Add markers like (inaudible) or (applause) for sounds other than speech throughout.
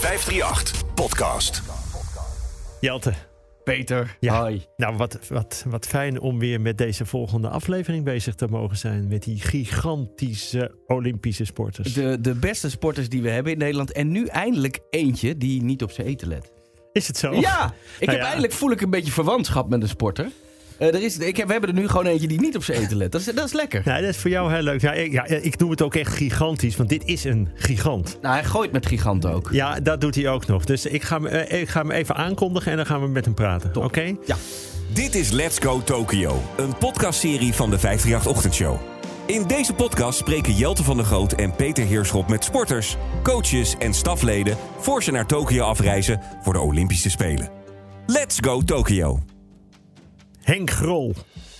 538 Podcast. Jelte. Peter, Ja. hi. Nou, wat, wat, wat fijn om weer met deze volgende aflevering bezig te mogen zijn. Met die gigantische Olympische sporters. De, de beste sporters die we hebben in Nederland. En nu eindelijk eentje die niet op zijn eten let. Is het zo? Ja, ik Nou heb ja. eindelijk voel ik een beetje verwantschap met een sporter. Eh, er is, ik heb, we hebben er nu gewoon eentje die niet op zijn eten let. Dat is, dat is lekker. Nou, dat is voor jou heel leuk. Ja, ik, ja, ik noem het ook echt gigantisch, want dit is een gigant. Nou, hij gooit met giganten ook. Ja, dat doet hij ook nog. Dus ik ga, hem, eh, ik ga hem even aankondigen en dan gaan we met hem praten. Oké? Ja. Dit is Let's Go Tokyo, een podcastserie van de 538 Ochtendshow. In deze podcast spreken Jelte van der Groot en Peter Heerschop met sporters, coaches en stafleden voor ze naar Tokio afreizen voor de Olympische Spelen. Let's Go Tokyo. Henk Grol.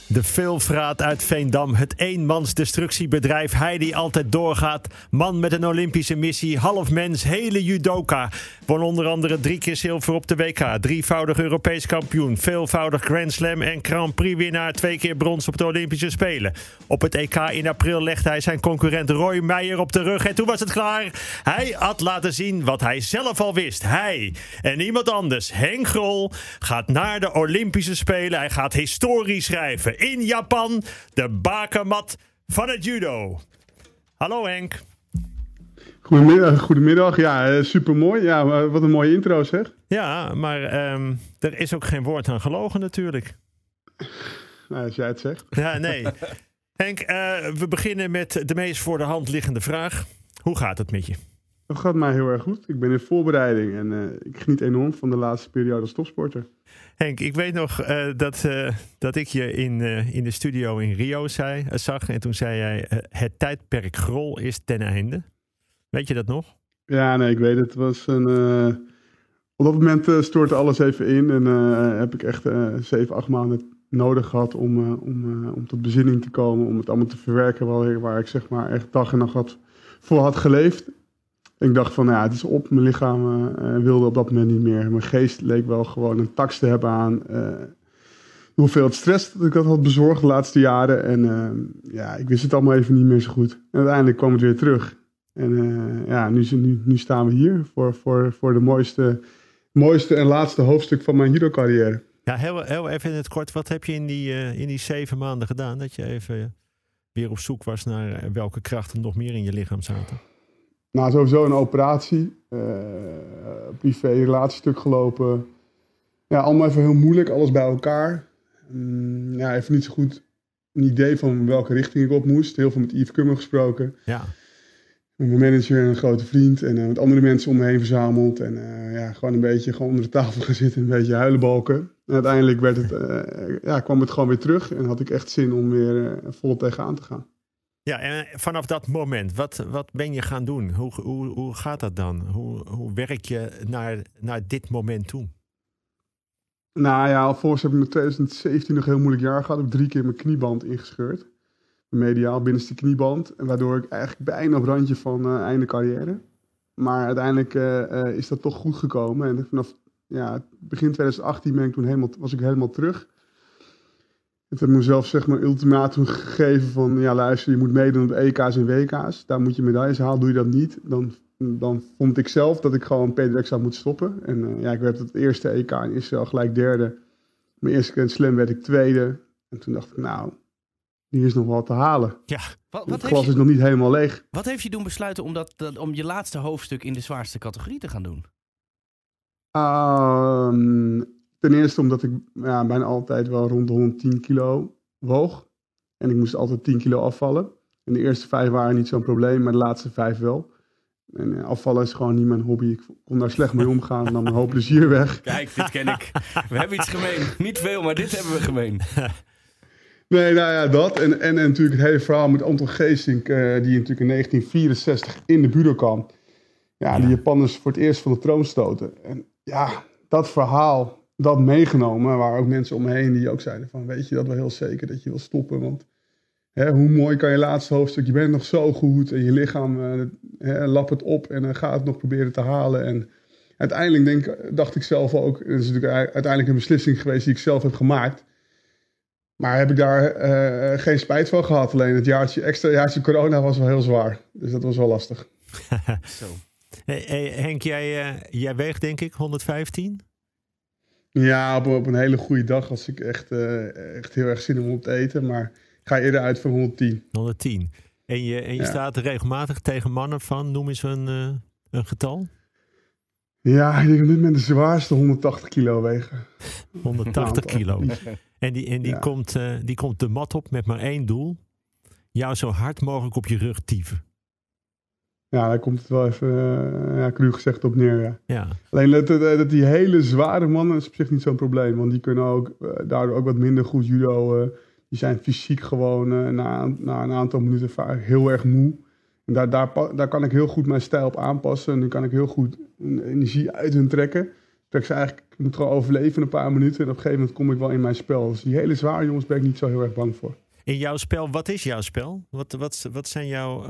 De veelvraat uit Veendam, het eenmansdestructiebedrijf. Hij die altijd doorgaat. Man met een Olympische missie, half mens, hele judoka. Won onder andere drie keer zilver op de WK. Drievoudig Europees kampioen, veelvoudig Grand Slam en Grand Prix winnaar. Twee keer brons op de Olympische Spelen. Op het EK in april legde hij zijn concurrent Roy Meijer op de rug. En toen was het klaar. Hij had laten zien wat hij zelf al wist. Hij en niemand anders, Henk Grol, gaat naar de Olympische Spelen. Hij gaat historie schrijven in Japan. De bakermat van het judo. Hallo Henk. Goedemiddag, goedemiddag. Ja, super mooi. Ja, maar wat een mooie intro zeg. Ja, maar ehm, er is ook geen woord aan gelogen natuurlijk. Nou, als jij het zegt. Ja, nee. (laughs) Henk, eh, we beginnen met de meest voor de hand liggende vraag. Hoe gaat het met je? Dat gaat mij heel erg goed. Ik ben in voorbereiding en eh, ik geniet enorm van de laatste periode als topsporter. Henk, ik weet nog eh, dat, eh, dat ik je in, in de studio in Rio zei, zag. En toen zei jij, het tijdperk Grol is ten einde. Weet je dat nog? Ja, nee, ik weet het. Het was een... op dat moment stortte alles even in en heb ik echt zeven, acht maanden nodig gehad om, om, om tot bezinning te komen. Om het allemaal te verwerken waar, waar ik zeg maar echt dag en nacht had, voor had geleefd. Ik dacht van, ja, het is op. Mijn lichaam eh, wilde op dat moment niet meer. Mijn geest leek wel gewoon een tax te hebben aan eh, hoeveel stress dat ik dat had bezorgd de laatste jaren. En eh, ja, ik wist het allemaal even niet meer zo goed. En uiteindelijk kwam het weer terug. En eh, ja, nu, nu, staan we hier voor, voor, voor de mooiste, mooiste en laatste hoofdstuk van mijn judo-carrière. Ja, heel, heel even in het kort. Wat heb je in die, eh, in die zeven maanden gedaan? Dat je even weer op zoek was naar eh, welke krachten nog meer in je lichaam zaten. Nou, sowieso een operatie. eh privé, relatiestuk gelopen. Ja, allemaal even heel moeilijk, alles bij elkaar. Mm, ja, even niet zo goed een idee van welke richting ik op moest. Heel veel met Yves Kummer gesproken. Ja, Met mijn manager en een grote vriend. En eh, met andere mensen om me heen verzameld. En eh, ja, gewoon een beetje gewoon onder de tafel gaan zitten. Een beetje huilenbalken. En uiteindelijk werd het, ja, kwam het gewoon weer terug. En had ik echt zin om weer vol tegenaan te gaan. Ja en vanaf dat moment, wat, wat ben je gaan doen? Hoe, hoe, hoe gaat dat dan? Hoe, hoe werk je naar, naar dit moment toe? Nou ja, alvorens heb ik met 2017 nog een heel moeilijk jaar gehad. Ik heb drie keer mijn knieband ingescheurd. Mediaal binnenste knieband. Waardoor ik eigenlijk bijna op randje van eh, einde carrière. Maar uiteindelijk eh, eh, is dat toch goed gekomen. En vanaf ja, begin 2018 ben ik toen helemaal, was ik helemaal terug. Ik heb mezelf zeg maar ultimatum gegeven van... Ja, luister, je moet meedoen op EK's en WK's. Daar moet je medailles halen. Doe je dat niet, dan, dan vond ik zelf dat ik gewoon Peter zou moeten stoppen. En eh, ja, ik werd het eerste EK in Israël gelijk derde. Mijn eerste Grand Slam werd ik tweede. En toen dacht ik, nou, hier is nog wat te halen. Ja, Wat, Het wat, glas heeft is nog niet helemaal leeg. wat heeft je doen besluiten om, dat, dat- om je laatste hoofdstuk in de zwaarste categorie te gaan doen? Ehm, ten eerste omdat ik ja, bijna altijd wel rond de 110 kilo woog. En ik moest altijd 10 kilo afvallen. En de eerste vijf waren niet zo'n probleem, maar de laatste vijf wel. En eh, afvallen is gewoon niet mijn hobby. Ik kon daar slecht mee omgaan. Dan mijn hoop plezier weg. Kijk, dit ken ik. We hebben iets gemeen. Niet veel, maar dit hebben we gemeen. Nee, nou ja, dat. En, en, en natuurlijk het hele verhaal met Anton Geesink, eh, die natuurlijk in 1964 in de Budokan, ja, die Japanners voor het eerst van de troon stoten. En ja, dat verhaal, dat meegenomen, er waren ook mensen om me heen die ook zeiden van, weet je dat wel heel zeker dat je wil stoppen, want hè, hoe mooi kan je laatste hoofdstuk, je bent nog zo goed en je lichaam eh, hè, lap het op en dan gaat het nog proberen te halen. En uiteindelijk denk, dacht ik zelf ook, het is natuurlijk uiteindelijk een beslissing geweest die ik zelf heb gemaakt. Maar heb ik daar eh, geen spijt van gehad. Alleen het jaartje, extra jaartje corona was wel heel zwaar. Dus dat was wel lastig. (laughs) Zo. Hey, hey, Henk, jij, eh, jij weegt denk ik 115? Ja, op, op een hele goede dag als ik echt, eh, echt heel erg zin heb om op te eten. Maar ik ga eerder uit voor 110. 110. En je, en je Ja. staat er regelmatig tegen mannen van, noem eens een, eh, een getal. Ja, ik denk met de zwaarste 180 kilo wegen. 180 Aantal. kilo. En die, en die, Ja. komt, eh, die komt de mat op met maar één doel. Jou zo hard mogelijk op je rug tieven. Ja, daar komt het wel even, eh, ja, cru gezegd, op neer, ja. Ja, Alleen dat, dat, die hele zware mannen is op zich niet zo'n probleem. Want die kunnen ook eh, daardoor ook wat minder goed judo. eh, die zijn fysiek gewoon na, na een aantal minuten vaak heel erg moe. En daar, daar, daar kan ik heel goed mijn stijl op aanpassen. En dan kan ik heel goed energie uit hun trekken. Ik ze eigenlijk ik moet gewoon overleven een paar minuten. En op een gegeven moment kom ik wel in mijn spel. Dus die hele zware jongens ben ik niet zo heel erg bang voor. In jouw spel, wat is jouw spel? Wat, wat, wat zijn jouw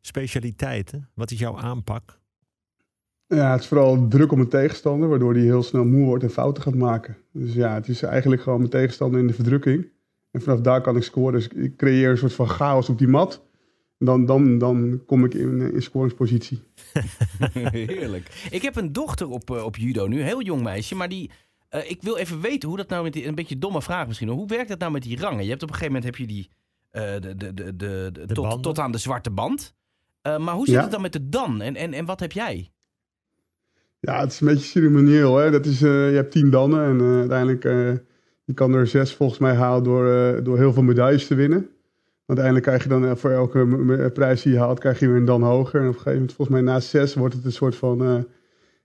specialiteiten? Wat is jouw aanpak? Ja, het is vooral druk op mijn tegenstander, waardoor hij heel snel moe wordt en fouten gaat maken. Dus ja, het is eigenlijk gewoon mijn tegenstander in de verdrukking. En vanaf daar kan ik scoren. Dus ik creëer een soort van chaos op die mat. En dan, dan, dan kom ik in, in scoringspositie. (laughs) (laughs) Heerlijk. Ik heb een dochter op, eh, op judo nu, een heel jong meisje, maar die... eh, ik wil even weten hoe dat nou met die... Een beetje een domme vraag misschien. maar Hoe werkt dat nou met die rangen? Je hebt op een gegeven moment heb je die... eh, de, de, de, de, de- tot, tot aan de zwarte band. Eh, maar hoe zit Ja. het dan met de dan? En, en, en wat heb jij? Ja, het is een beetje ceremonieel. Hè? Dat is, eh, je hebt tien dannen en eh, uiteindelijk uh, je kan er zes volgens mij halen door, eh, door heel veel medailles te winnen. Uiteindelijk krijg je dan voor elke prijs die je haalt, krijg je weer een dan hoger. En op een gegeven moment, volgens mij na zes, wordt het een soort van eh,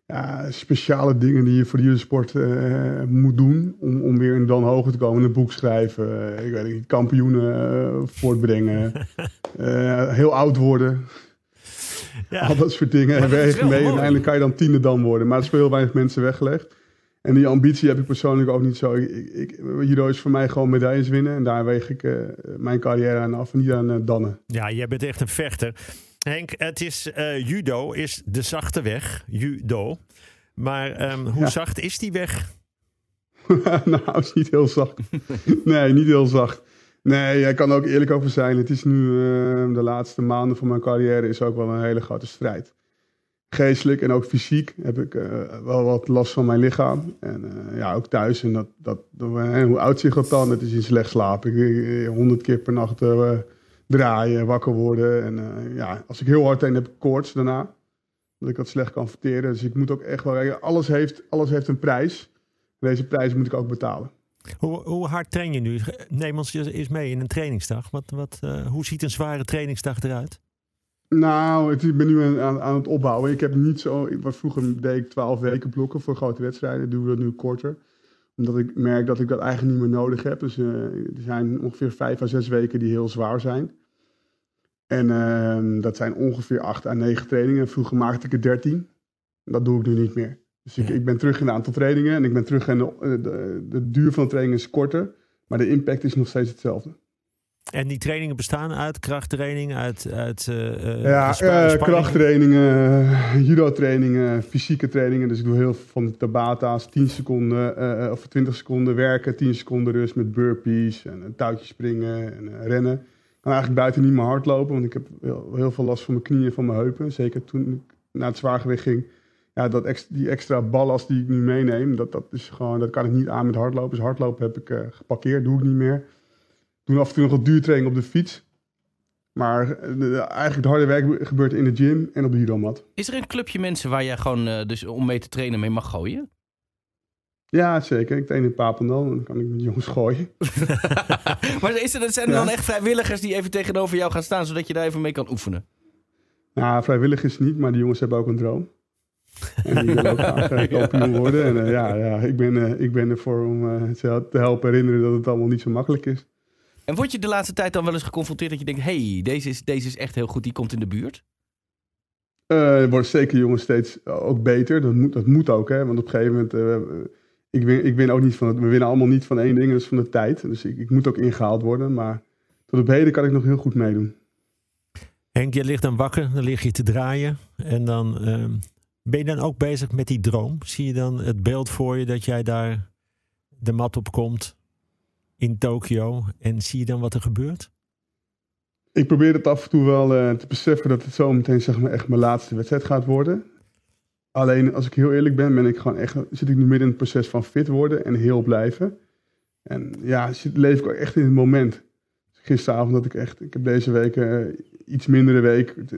ja, speciale dingen die je voor de sport eh, moet doen. Om, om weer een dan hoger te komen. Een boek schrijven, eh, ik weet niet, kampioenen eh, voortbrengen. (laughs) heel oud worden. Ja, Al dat soort dingen. En mee. En uiteindelijk kan je dan tiende dan worden. Maar dat is voor heel weinig mensen weggelegd. En die ambitie heb ik persoonlijk ook niet zo. Ik, ik, judo is voor mij gewoon medailles winnen. En daar weeg ik mijn carrière aan af. En niet aan dannen. ja, jij bent echt een vechter. Henk, het is, eh, judo is de zachte weg. Judo. Maar ehm, hoe Ja. zacht is die weg? (laughs) nou, is niet heel zacht. nee, niet heel zacht. Nee, ik kan er ook eerlijk over zijn. Het is nu eh, de laatste maanden van mijn carrière is ook wel een hele grote strijd. Geestelijk en ook fysiek heb ik eh, wel wat last van mijn lichaam. En eh, ja, ook thuis. En dat, dat, hoe oud zich dat dan? Het is in slecht slaap. Ik honderd keer per nacht draaien, wakker worden. En eh, ja, als ik heel hard heen heb koorts daarna. Dat ik dat slecht kan verteren. Dus ik moet ook echt wel... Alles heeft, alles heeft een prijs. Deze prijs moet ik ook betalen. Hoe, hoe hard train je nu? Neem ons eens mee in een trainingsdag. Wat, wat, eh, hoe ziet een zware trainingsdag eruit? Nou, het- ik ben nu aan, aan, het opbouwen. Ik heb niet zo. Wat vroeger deed ik 12 weken blokken voor grote wedstrijden. Doen we dat nu korter. Omdat ik merk dat ik dat eigenlijk niet meer nodig heb. Dus eh, er zijn ongeveer 5 à 6 weken die heel zwaar zijn. En ehm, dat zijn ongeveer 8 à 9 trainingen. Vroeger maakte ik er 13. Dat doe ik nu niet meer. Dus ik, Ja. ik ben terug in een aantal trainingen. En ik ben terug in de, de, de, de duur van de training is korter. Maar de impact is nog steeds hetzelfde. En die trainingen bestaan uit krachttraining, uit, uit eh, Ja, spanning? krachttrainingen, judo-trainingen, fysieke trainingen. Dus ik doe heel veel van de Tabata's. 10 seconden of 20 seconden werken, 10 seconden rust met burpees en een touwtje springen en rennen. Ik kan eigenlijk buiten niet meer hardlopen, want ik heb heel, heel veel last van mijn knieën en van mijn heupen. Zeker toen ik naar het zwaargewicht ging. Ja, dat ex- die extra ballast die ik nu meeneem, dat, dat, is gewoon, dat kan ik niet aan met hardlopen. Dus hardlopen heb ik geparkeerd, doe ik niet meer. Doe af en toe nog wat duurtraining op de fiets. Maar eh, eigenlijk het harde werk gebeurt in de gym en op de judomat. Is er een clubje mensen waar jij gewoon eh, dus om mee te trainen mee mag gooien? Ja, zeker. Ik train in Papendal en dan kan ik met jongens gooien. (laughs) maar is er, zijn er Ja. dan echt vrijwilligers die even tegenover jou gaan staan, zodat je daar even mee kan oefenen? Nou, vrijwillig is het niet, maar die jongens hebben ook een droom. En die willen ook (laughs) graag eh, kampioen worden. En ja, ja ik, ben, ik ben ervoor om ze te helpen herinneren dat het allemaal niet zo makkelijk is. En word je de laatste tijd dan wel eens geconfronteerd dat je denkt: hey, deze is, deze is echt heel goed, die komt in de buurt? Eh, er worden zeker jongens steeds ook beter. Dat moet, dat moet ook, hè. Want op een gegeven moment... eh, ik, win, ik win ook niet van het... We winnen allemaal niet van één ding, dat is van de tijd. Dus ik, ik moet ook ingehaald worden. Maar tot op heden kan ik nog heel goed meedoen. Henk, je ligt dan wakker, dan lig je te draaien. En dan ehm, ben je dan ook bezig met die droom. Zie je dan het beeld voor je dat jij daar de mat op komt in Tokio. En zie je dan wat er gebeurt? ik probeer het af en toe wel eh, te beseffen dat het zo meteen zeg maar, echt mijn laatste wedstrijd gaat worden. Alleen als ik heel eerlijk ben, ben ik gewoon echt, zit ik nu midden in het proces van fit worden en heel blijven. En ja, leef ik ook echt in het moment. Gisteravond dat ik echt, ik heb deze week uh, iets mindere week. Het,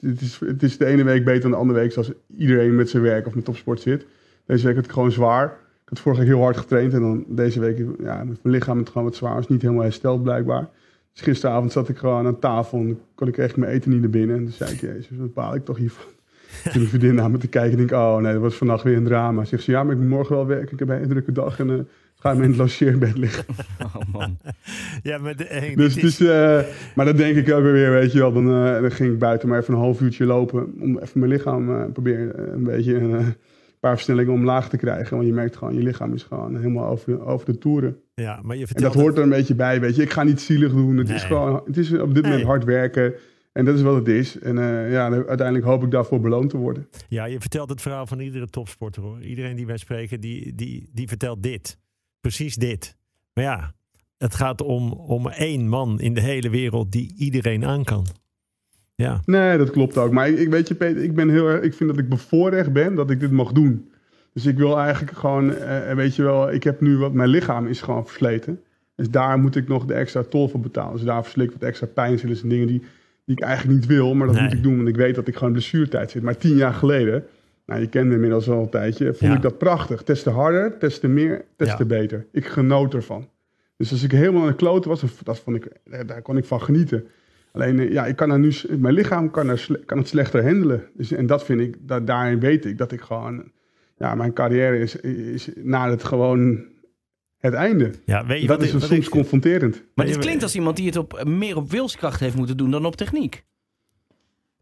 het, is, het is de ene week beter dan de andere week, zoals iedereen met zijn werk of met topsport zit. Deze week had ik gewoon zwaar. Ik had vorige week heel hard getraind en dan deze week, ja, mijn lichaam het gewoon wat zwaar. is niet helemaal hersteld blijkbaar. Dus gisteravond zat ik gewoon aan tafel en kon ik echt mijn eten niet naar binnen. En toen zei ik, jezus, wat baal ik toch hiervan. (laughs) Toen mijn vriendin naar me te kijken en denk oh nee, dat was vannacht weer een drama. Zegt ze, ja, maar ik moet morgen wel werken. Ik heb een hele drukke dag en uh, ga in het logeerbed liggen. (laughs) Oh man. Ja, maar, de, hey, Dus, dit is- dus, eh, maar dan denk ik ook weer, weet je wel, dan, eh, dan ging ik buiten maar even een half uurtje lopen. Om even mijn lichaam eh proberen eh, een beetje eh, paar versnellingen omlaag te krijgen. Want je merkt gewoon, je lichaam is gewoon helemaal over, over de toeren. ja, maar je En vertelt dat hoort er een beetje bij, weet je. Ik ga niet zielig doen. Het is gewoon, het is op dit moment hard werken. En dat is wat het is. En eh, ja, uiteindelijk hoop ik daarvoor beloond te worden. Ja, je vertelt het verhaal van iedere topsporter hoor. Iedereen die wij spreken, die, die, die vertelt dit. Precies dit. Maar ja, het gaat om, om één man in de hele wereld die iedereen aan kan. Ja, Nee, dat klopt ook. Maar ik, weet je, Peter, ik ben heel erg. Ik vind dat ik bevoorrecht ben dat ik dit mag doen. Dus ik wil eigenlijk gewoon, eh, weet je wel, ik heb nu wat, mijn lichaam is gewoon versleten. Dus daar moet ik nog de extra tol voor betalen. Dus daar verslik ik wat extra pijnstillers en dingen die, die ik eigenlijk niet wil. Maar dat Nee. moet ik doen, want ik weet dat ik gewoon in blessuretijd zit. Maar tien jaar geleden, nou je kent me inmiddels al een tijdje, vond Ja. ik dat prachtig. Des te harder, des te meer, des Ja. te beter. Ik genoot ervan. Dus als ik helemaal aan de kloten was, dat vond ik, daar kon ik van genieten. Alleen, eh, ja, ik kan er nu, mijn lichaam kan, er, kan het slechter handelen. Dus, en dat vind ik, dat, daarin weet ik dat ik gewoon, ja, mijn carrière is, is na het gewoon het einde. ja weet je Dat wat is ik- soms ik- confronterend. Maar dit klinkt als iemand die het op, meer op wilskracht heeft moeten doen dan op techniek.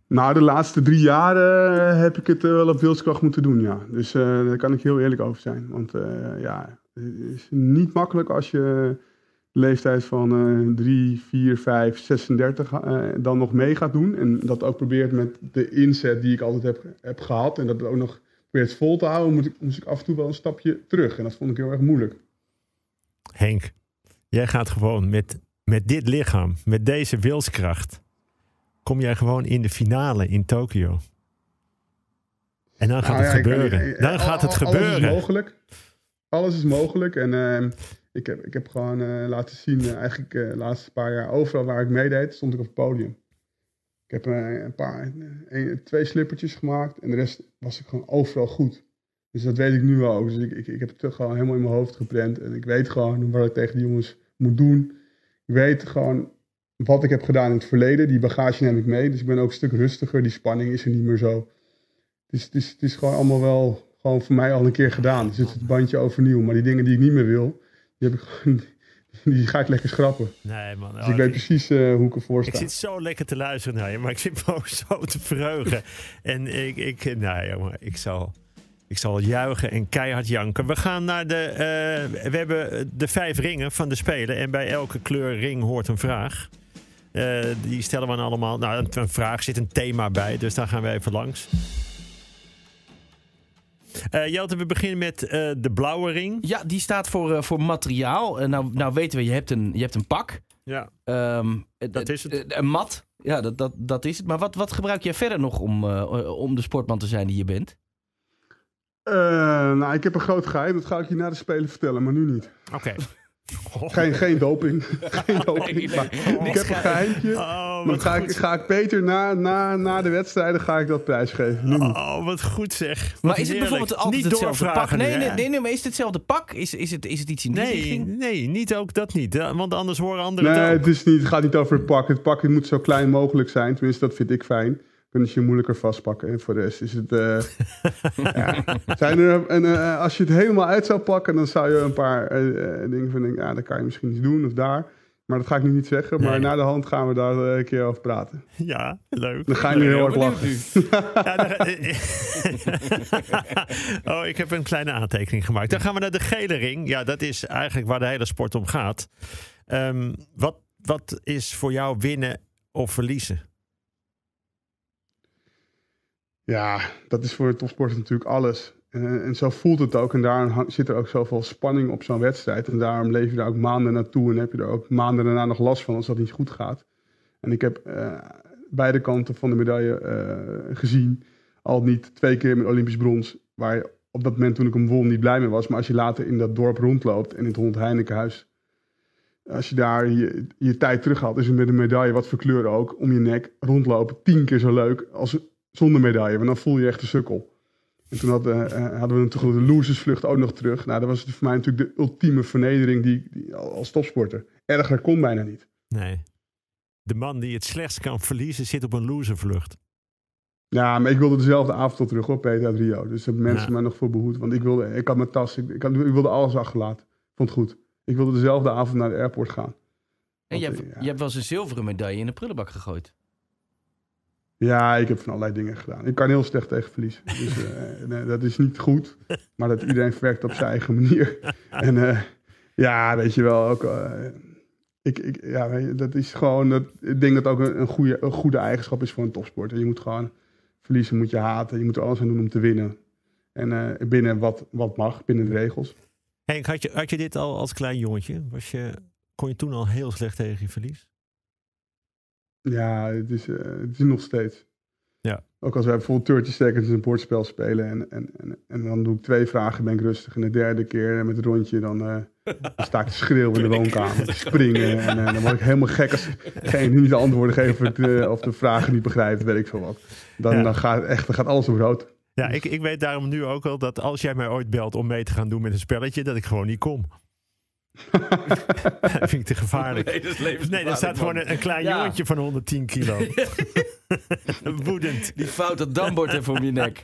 Nou, de laatste drie jaar eh, heb ik het eh, wel op wilskracht moeten doen, ja. Dus eh, daar kan ik heel eerlijk over zijn. Want eh, ja, het is niet makkelijk als je leeftijd van eh 3, 4, 5, 36 eh, dan nog mee gaat doen. En dat ook probeert met de inzet die ik altijd heb, heb gehad. En dat ook nog probeert vol te houden, moet ik, moest ik af en toe wel een stapje terug. En dat vond ik heel erg moeilijk. Henk, jij gaat gewoon met, met dit lichaam, met deze wilskracht, kom jij gewoon in de finale in Tokio. En dan gaat Nou het ja, ik kan gebeuren. dan al- gaat het al- Alles is gebeuren. mogelijk. Alles is mogelijk. En ehm, ik, heb, ik heb gewoon eh, laten zien, eh, eigenlijk eh, de laatste paar jaar, overal waar ik meedeed, stond ik op het podium. Ik heb een paar, een- twee slippertjes gemaakt en de rest was ik gewoon overal goed. Dus dat weet ik nu wel ook. Dus ik, ik, ik heb het gewoon helemaal in mijn hoofd geprent. En ik weet gewoon wat ik tegen die jongens moet doen. Ik weet gewoon wat ik heb gedaan in het verleden. Die bagage neem ik mee. Dus ik ben ook een stuk rustiger. Die spanning is er niet meer zo. Het is, het is, het is gewoon allemaal wel gewoon voor mij al een keer gedaan. Dus het is het bandje overnieuw. Maar die dingen die ik niet meer wil, die, heb ik gewoon, (laughs) die ga ik lekker schrappen. Nee, man. Dus oh, ik weet ik- precies eh, hoe ik ervoor Ik sta. zit zo lekker te luisteren naar je, maar ik zit me ook zo te verheugen. en ik, ik, nou jongen, ik zal, ik zal juichen en keihard janken. We gaan naar de, eh, we hebben de vijf ringen van de Spelen en bij elke kleur ring hoort een vraag. Eh, die stellen we allemaal, nou een, een vraag zit een thema bij, dus daar gaan we even langs. Eh Jelte, we beginnen met eh, de blauwe ring. Ja, die staat voor, eh, voor materiaal. Nou, nou weten we, je hebt een, je hebt een pak. Ja. Ehm, Dat is het. Een mat. Ja, dat, dat, dat is het. Maar wat, wat gebruik jij verder nog om, eh, om de sportman te zijn die je bent? Eh, nou, ik heb een groot geheim. Dat ga ik je na de Spelen vertellen, maar nu niet. Oké. Geen, geen doping. (laughs) (laughs) geen doping. Nee, nee. ik heb een geheimtje. Oh, Maar ga ik, ga ik Peter na, na, na de wedstrijden ga ik dat prijsgeven. Nu. Oh, wat goed zeg. Wat Maar is het bijvoorbeeld altijd Niet hetzelfde pak? Nee, nee, nee, nee, maar is het hetzelfde pak? Is, is, het, is het iets in die Nee, richting? nee, niet ook dat niet. Want anders horen anderen Nee, het ook. het, is niet, het gaat niet over het pak. Het pak moet zo klein mogelijk zijn. Tenminste, dat vind ik fijn. Kunnen ze je moeilijker vastpakken. En voor de rest is het... eh, (laughs) ja. Zijn er, en, eh, als je het helemaal uit zou pakken, dan zou je een paar eh, dingen van denken... Ja, dan kan je misschien iets doen of daar. Maar dat ga ik nu niet zeggen. Maar Nee. na de hand gaan we daar een keer over praten. Ja, leuk. Dan ga je nu heel hard lachen. Ja, (laughs) oh, ik heb een kleine aantekening gemaakt. Dan gaan we naar de gele ring. Ja, dat is eigenlijk waar de hele sport om gaat. Ehm, wat, wat is voor jou winnen of verliezen? Ja, dat is voor een topsporter natuurlijk alles. En, en zo voelt het ook. En daarom zit er ook zoveel spanning op zo'n wedstrijd. En daarom leef je daar ook maanden naartoe. En heb je er ook maanden daarna nog last van als dat niet goed gaat. En ik heb eh, beide kanten van de medaille eh, gezien. Al niet twee keer met Olympisch brons, waar je op dat moment toen ik hem won niet blij mee was. Maar als je later in dat dorp rondloopt en in het Hond Heinekenhuis, als je daar je, je tijd terughaalt, is het met een medaille, wat voor kleur ook, om je nek rondlopen tien keer zo leuk als zonder medaille. Want dan voel je echt een sukkel. En toen hadden, eh, hadden we natuurlijk de losersvlucht ook nog terug. Nou, dat was voor mij natuurlijk de ultieme vernedering die, die, als topsporter. Erger kon bijna niet. Nee. De man die het slechtst kan verliezen zit op een loservlucht. Ja, maar ik wilde dezelfde avond al terug op Peter uit Rio. Dus hebben mensen Ja. mij nog voor behoed. Want ik wilde, ik had mijn tas, ik, ik, had- ik wilde alles achterlaten. Vond het goed. Ik wilde dezelfde avond naar de airport gaan. En je Want, hebt, ja. je hebt wel eens een zilveren medaille in de prullenbak gegooid. Ja, ik heb van allerlei dingen gedaan. Ik kan heel slecht tegen verliezen. Dus eh, (laughs) nee, dat is niet goed. Maar dat iedereen werkt op zijn eigen manier. En eh, ja, weet je wel, ook, eh, ik, ik, ja, dat is gewoon, dat, ik denk dat ook een, een, goede, een goede eigenschap is voor een topsporter. Je moet gewoon verliezen, moet je haten. Je moet er alles aan doen om te winnen. En eh, binnen wat, wat mag, binnen de regels. Henk, had je, had je dit al als klein jongetje? Was je, kon je toen al heel slecht tegen je verlies? Ja, het is, eh, het is nog steeds. Ja. Ook als wij bijvoorbeeld 30 seconds een bordspel spelen en, en, en, en dan doe ik twee vragen, ben ik rustig. En de derde keer met het rondje, dan, dan sta ik te schreeuwen in de woonkamer, te springen. En eh, dan word ik helemaal gek als degene niet de antwoorden geeft of, de vragen niet begrijpt, weet ik veel wat. Dan, Ja. dan, gaat, echt, dan gaat alles op rood. Ja, ik, ik weet daarom nu ook al dat als jij mij ooit belt om mee te gaan doen met een spelletje, dat ik gewoon niet kom. (laughs) dat vind ik te gevaarlijk. Nee, dat is levensgevaarlijk, Nee, er staat gewoon een, een klein Ja. jongetje van 110 kilo. (laughs) Woedend. Die foute dambord even om je nek.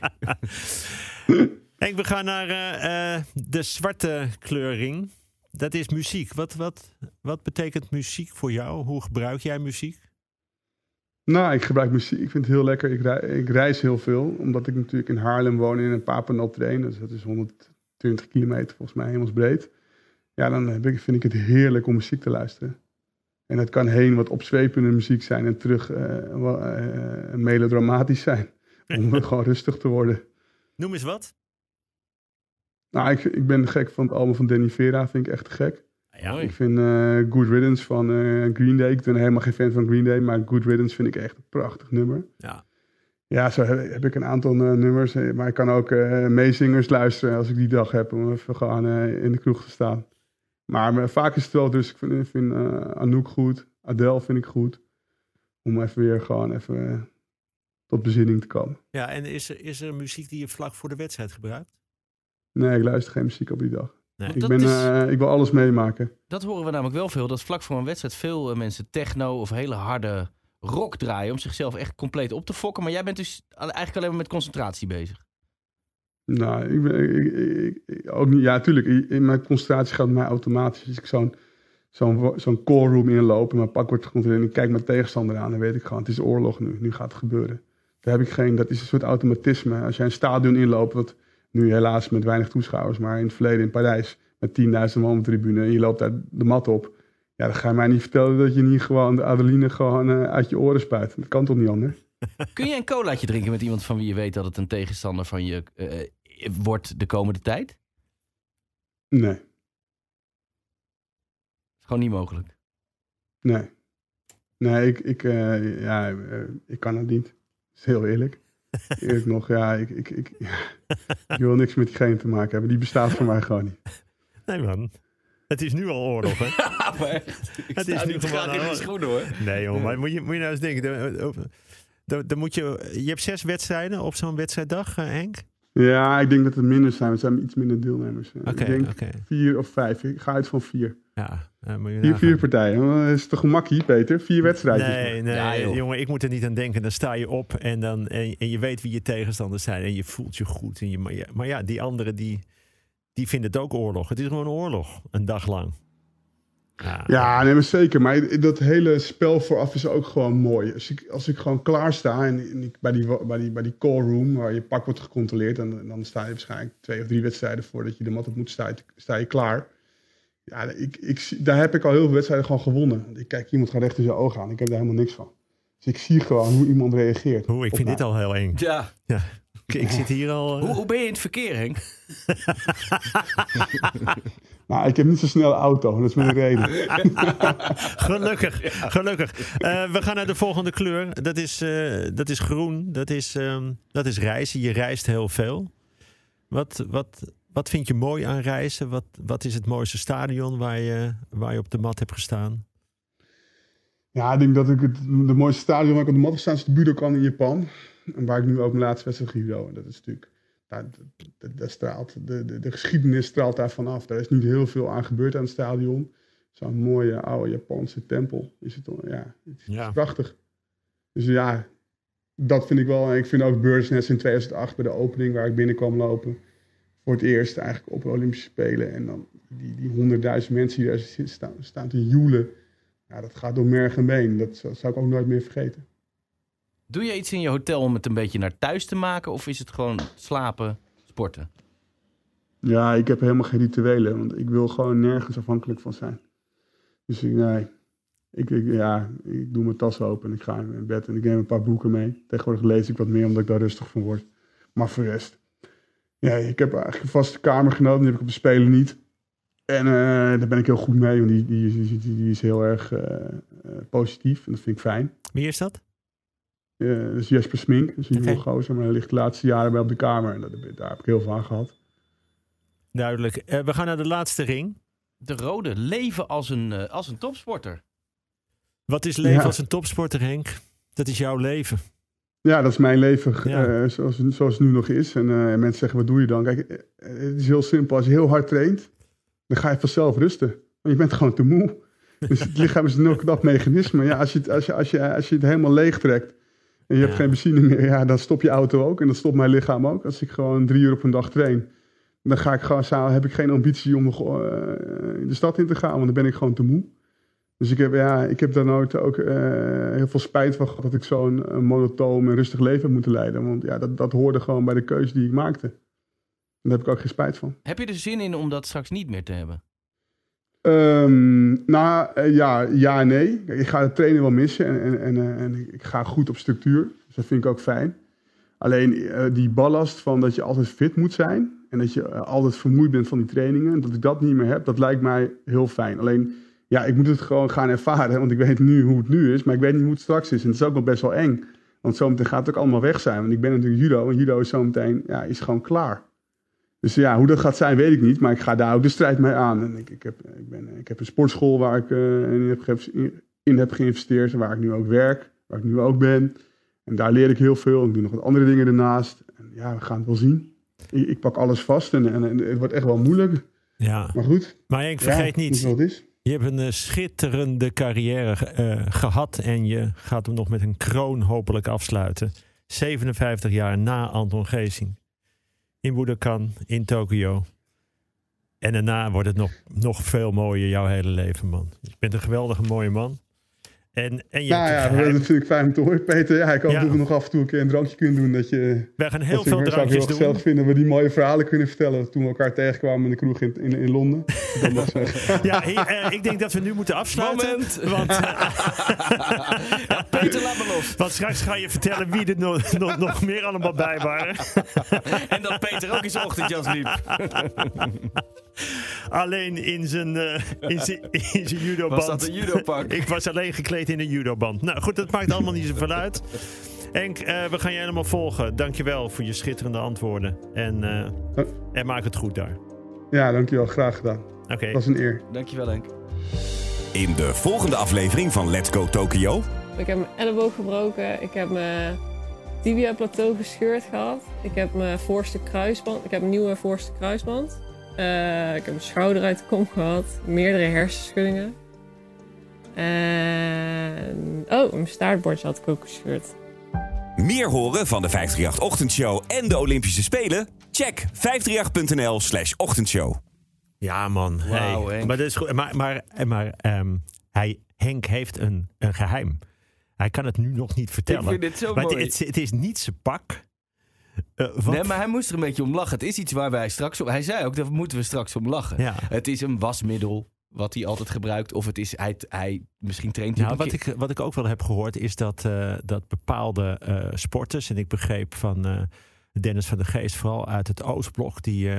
Henk, we gaan naar eh, eh, de zwarte kleuring. Dat is muziek. Wat, wat, wat betekent muziek voor jou? Hoe gebruik jij muziek? Nou, ik gebruik muziek. Ik vind het heel lekker. Ik, ik reis heel veel, omdat ik natuurlijk in Haarlem woon en in Papendal train. Dus dat is 120 kilometer volgens mij hemelsbreed. Ja, dan heb ik, vind ik het heerlijk om muziek te luisteren. En het kan heen wat opzwepende muziek zijn en terug eh, eh, melodramatisch zijn. (laughs) Om gewoon rustig te worden. Noem eens wat. Nou, ik, ik ben gek van het album van Danny Vera, vind ik echt gek. Ja, Mooi. Ik vind eh, Good Riddance van eh, Green Day. Ik ben helemaal geen fan van Green Day, maar Good Riddance vind ik echt een prachtig nummer. ja. Ja, zo heb, heb ik een aantal eh, nummers. eh, Maar ik kan ook eh, meezingers luisteren als ik die dag heb om even gewoon eh, in de kroeg te staan. Maar vaak is het wel, dus ik vind, ik vind eh, Anouk goed. Adele vind ik goed. Om even weer gewoon even tot bezinning te komen. ja en is er, is er muziek die je vlak voor de wedstrijd gebruikt? Nee, ik luister geen muziek op die dag. Nee. Ik, Dat ben, is- eh, ik wil alles meemaken. Dat horen we namelijk wel veel. Dat vlak voor een wedstrijd veel eh, mensen techno of hele harde rock draaien. Om zichzelf echt compleet op te fokken. Maar jij bent dus eigenlijk alleen maar met concentratie bezig. Nou, ik ben ik, ook niet. Ja, tuurlijk. In in mijn concentratie gaat mij automatisch. Als ik zo'n zo'n zo'n call room inloop en mijn pak wordt gecontroleerd en ik kijk mijn tegenstander aan, dan weet ik gewoon, het is oorlog nu. Nu gaat het gebeuren. Daar heb ik geen, dat is een soort automatisme. Als jij een stadion inloopt, wat nu helaas met weinig toeschouwers, maar in het verleden in Parijs met 10.000 man op tribune en je loopt daar de mat op. Ja, dan ga je mij niet vertellen dat je niet gewoon de adrenaline gewoon eh, uit je oren spuit. Dat kan toch niet anders? Kun je een colaatje drinken met iemand van wie je weet dat het een tegenstander van je eh, wordt de komende tijd? Nee, Gewoon niet mogelijk. nee. Nee, ik, ik, eh, ja, eh, ik kan het niet. Dat is heel eerlijk. (laughs) Eerlijk nog, ja ik, ik, ik, ja, ik wil niks met diegene te maken hebben. Die bestaat voor mij gewoon niet. Nee man, het is nu al oorlog hè? (laughs) Ja, maar echt. Ik Het is nu gewoon graag in die al- schoenen hoor. Nee jongen, maar moet je, moet je nou eens denken. Dan, moet je, je hebt zes wedstrijden op zo'n wedstrijddag, eh, Henk? Ja, ik denk dat het minder zijn. We zijn iets minder deelnemers. Oké, ik denk oké. vier of vijf. Ik ga uit van vier. Ja, eh, moet je Vier, vier partijen. Dat is toch een makkie, Peter? Vier wedstrijden. Nee, nee, Ja, jongen, ik moet er niet aan denken. Dan sta je op en, dan, en, en je weet wie je tegenstanders zijn en je voelt je goed. En je, maar, ja, maar ja, die anderen die, die vinden het ook oorlog. Het is gewoon oorlog, een dag lang. Ja, Ja, nee, maar zeker. Maar dat hele spel vooraf is ook gewoon mooi. Als ik, als ik gewoon klaar sta en, en ik bij, die, bij, die, bij die call room waar je pak wordt gecontroleerd, dan, dan sta je waarschijnlijk twee of drie wedstrijden voordat je de mat op moet, sta je, sta je klaar. Ja, ik, ik, zie- daar heb ik al heel veel wedstrijden gewoon gewonnen. Ik kijk iemand gaat recht in zijn ogen aan. Ik heb daar helemaal niks van. Dus ik zie gewoon hoe iemand reageert. Hoe, ik vind mij. dit al heel eng. Ja. Ik, ik zit hier al... eh, Hoe, hoe ben je in het verkeer, Henk? (laughs) Nou, ik heb niet zo'n snelle auto, dat is mijn (laughs) reden. Gelukkig, gelukkig. Eh, we gaan naar de volgende kleur. Dat is, eh, dat is groen. Dat is, ehm, dat is reizen. Je reist heel veel. Wat, wat, wat vind je mooi aan reizen? Wat, wat is het mooiste stadion waar je, waar je op de mat hebt gestaan? Ja, ik denk dat ik het de mooiste stadion waar ik op de mat heb staan is de Budokan in Japan. En waar ik nu ook mijn laatste wedstrijd judo. En dat is natuurlijk, daar, straalt, de, de, de geschiedenis straalt daar vanaf. Daar is niet heel veel aan gebeurd aan het stadion. Zo'n mooie oude Japanse tempel is het, ja, het is Ja. prachtig. Dus ja, dat vind ik wel. En ik vind ook Beursnest in 2008 bij de opening waar ik binnen kwam lopen. Voor het eerst eigenlijk op de Olympische Spelen. En dan die, die honderdduizend mensen die daar staan, staan te joelen. Ja, dat gaat door merg en been. Dat zou, zou ik ook nooit meer vergeten. Doe je iets in je hotel om het een beetje naar thuis te maken? Of is het gewoon slapen, sporten? Ja, ik heb helemaal geen rituelen, want ik wil gewoon nergens afhankelijk van zijn. Dus ik, nee, ik, ik, ja, ik doe mijn tas open en ik ga in bed en ik neem een paar boeken mee. Tegenwoordig lees ik wat meer, omdat ik daar rustig van word. Maar voor de rest, ja, ik heb eigenlijk een vaste kamergenoot, die heb ik op de Spelen niet. En eh, daar ben ik heel goed mee, want die, die, die, die, die is heel erg eh, eh, positief en dat vind ik fijn. Wie is dat? Eh, dat is Jesper Smink, dat is een jonge gozer, maar hij ligt de laatste jaren bij op de kamer. En dat, daar heb ik heel veel aan gehad. Duidelijk. Eh, we gaan naar de laatste ring. De rode leven als een, eh, als een topsporter. Wat is leven Ja. als een topsporter, Henk? Dat is jouw leven. Ja, dat is mijn leven Ja. zoals, zoals het nu nog is. En mensen zeggen, wat doe je dan? Kijk, het is heel simpel. Als je heel hard traint, dan ga je vanzelf rusten. Want je bent gewoon te moe. Dus het lichaam is een heel knap mechanisme. Ja, als, je het, als, je, als, je, als je het helemaal leeg trekt en je hebt Ja. geen benzine meer, ja, dan stop je auto ook. En dan stopt mijn lichaam ook. Als ik gewoon drie uur op een dag train, dan ga ik gewoon, heb ik geen ambitie om nog eh, de stad in te gaan, want dan ben ik gewoon te moe. Dus ik heb, ja, ik heb daar nooit ook eh, heel veel spijt van gehad dat ik zo'n eh, monotoom en rustig leven heb moeten leiden. Want ja, dat, dat hoorde gewoon bij de keuze die ik maakte. En daar heb ik ook geen spijt van. Heb je er zin in om dat straks niet meer te hebben? Ehm, nou, eh, ja, ja en nee. Ik ga het trainen wel missen en, en, en, eh, en ik ga goed op structuur. Dus dat vind ik ook fijn. Alleen eh, die ballast van dat je altijd fit moet zijn en dat je altijd vermoeid bent van die trainingen, dat ik dat niet meer heb, dat lijkt mij heel fijn. Alleen, ja, ik moet het gewoon gaan ervaren, want ik weet nu hoe het nu is, maar ik weet niet hoe het straks is. En het is ook wel best wel eng, want zometeen gaat het ook allemaal weg zijn. Want ik ben natuurlijk judo en judo is zometeen, ja, is gewoon klaar. Dus ja, hoe dat gaat zijn, weet ik niet. Maar ik ga daar ook de strijd mee aan. En ik, ik, heb, ik, ben, ik heb een sportschool waar ik eh, in, heb in heb geïnvesteerd. Waar ik nu ook werk. Waar ik nu ook ben. En daar leer ik heel veel. Ik doe nog wat andere dingen ernaast. En ja, we gaan het wel zien. Ik, ik pak alles vast en, en, en het wordt echt wel moeilijk. Ja. Maar goed. Maar ja, vergeet niet. wat is. Je hebt een eh, schitterende carrière eh, gehad. En je gaat hem nog met een kroon hopelijk afsluiten. 57 jaar na Anton Geesing. In Budokan, in Tokio. En daarna wordt het nog, nog veel mooier, jouw hele leven, man. Je bent een geweldige mooie man. En, en je Nou ja, geheim. dat vind ik fijn om te horen, Peter. Ja, ik hoop Ja. dat we nog af en toe een keer een drankje kunnen doen. Dat je, Wij gaan dat heel veel zou ik drankjes heel doen. gezellig vinden. Dat we die mooie verhalen kunnen vertellen. Toen we elkaar tegenkwamen in de kroeg in, in, in Londen. (laughs) Dat. Ja, eh, ik denk dat we nu moeten afsluiten. Moment. Want, (laughs) Ja, Peter, laat me los. want straks ga je vertellen wie er nog, nog, nog meer allemaal bij waren. En dat Peter ook in zijn ochtendjas liep. (laughs) (laughs) Alleen in zijn, eh in zijn, in zijn judoband. Was dat een judopak? (laughs) Ik was alleen gekleed in een judoband. Nou goed, dat maakt allemaal niet zoveel uit. Henk, eh, we gaan je helemaal volgen. Dankjewel voor je schitterende antwoorden. En, eh, en maak het goed daar. Ja, dankjewel. Graag gedaan. Oké. Dat was een eer. Dankjewel, Henk. In de volgende aflevering van Let's Go Tokyo Ik heb mijn elleboog gebroken. Ik heb mijn tibia plateau gescheurd gehad. Ik heb mijn voorste kruisband. Ik heb een nieuwe voorste kruisband. Eh, ik heb mijn schouder uit de kom gehad. Meerdere hersenschuddingen. En... Oh, mijn staartbordje had ik ook gescheurd. Meer horen van de 538-ochtendshow en de Olympische Spelen? Check 538.nl slash ochtendshow. Ja, man. Hey. Henk. Maar, dat is goed. maar, maar, maar ehm, hij, Henk heeft een, een geheim. Hij kan het nu nog niet vertellen. Ik vind dit zo maar het, mooi. het, het is niet zijn pak. Eh, Nee, maar hij moest er een beetje om lachen. Het is iets waar wij straks om... Hij zei ook, daar moeten we straks om lachen. Ja. Het is een wasmiddel wat hij altijd gebruikt. Of het is... Hij, hij, misschien traint hij Nou, wat ik, wat ik ook wel heb gehoord is dat, eh, dat bepaalde eh, sporters, en ik begreep van Dennis van der Geest, vooral uit het Oostblok, die,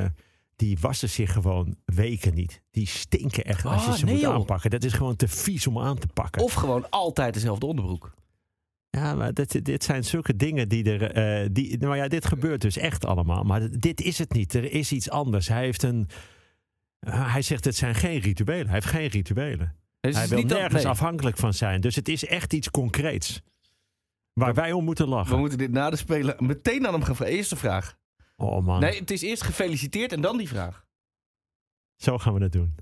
die wassen zich gewoon weken niet. Die stinken echt als je Ah, ze nee, moet joh. aanpakken. Dat is gewoon te vies om aan te pakken. Of gewoon altijd dezelfde onderbroek. Ja, maar dit, dit zijn zulke dingen die er. eh, die, nou ja, dit gebeurt dus echt allemaal. Maar dit is het niet. Er is iets anders. Hij heeft een. hij zegt het zijn geen rituelen. Hij heeft geen rituelen. Is hij wil dat- nergens nee. afhankelijk van zijn. Dus het is echt iets concreets. Waar wij om moeten We lachen. moeten dit na de spelen meteen aan hem gaan vragen. Eerste vraag. Oh man, Nee, het is eerst gefeliciteerd en dan die vraag. zo gaan we het doen.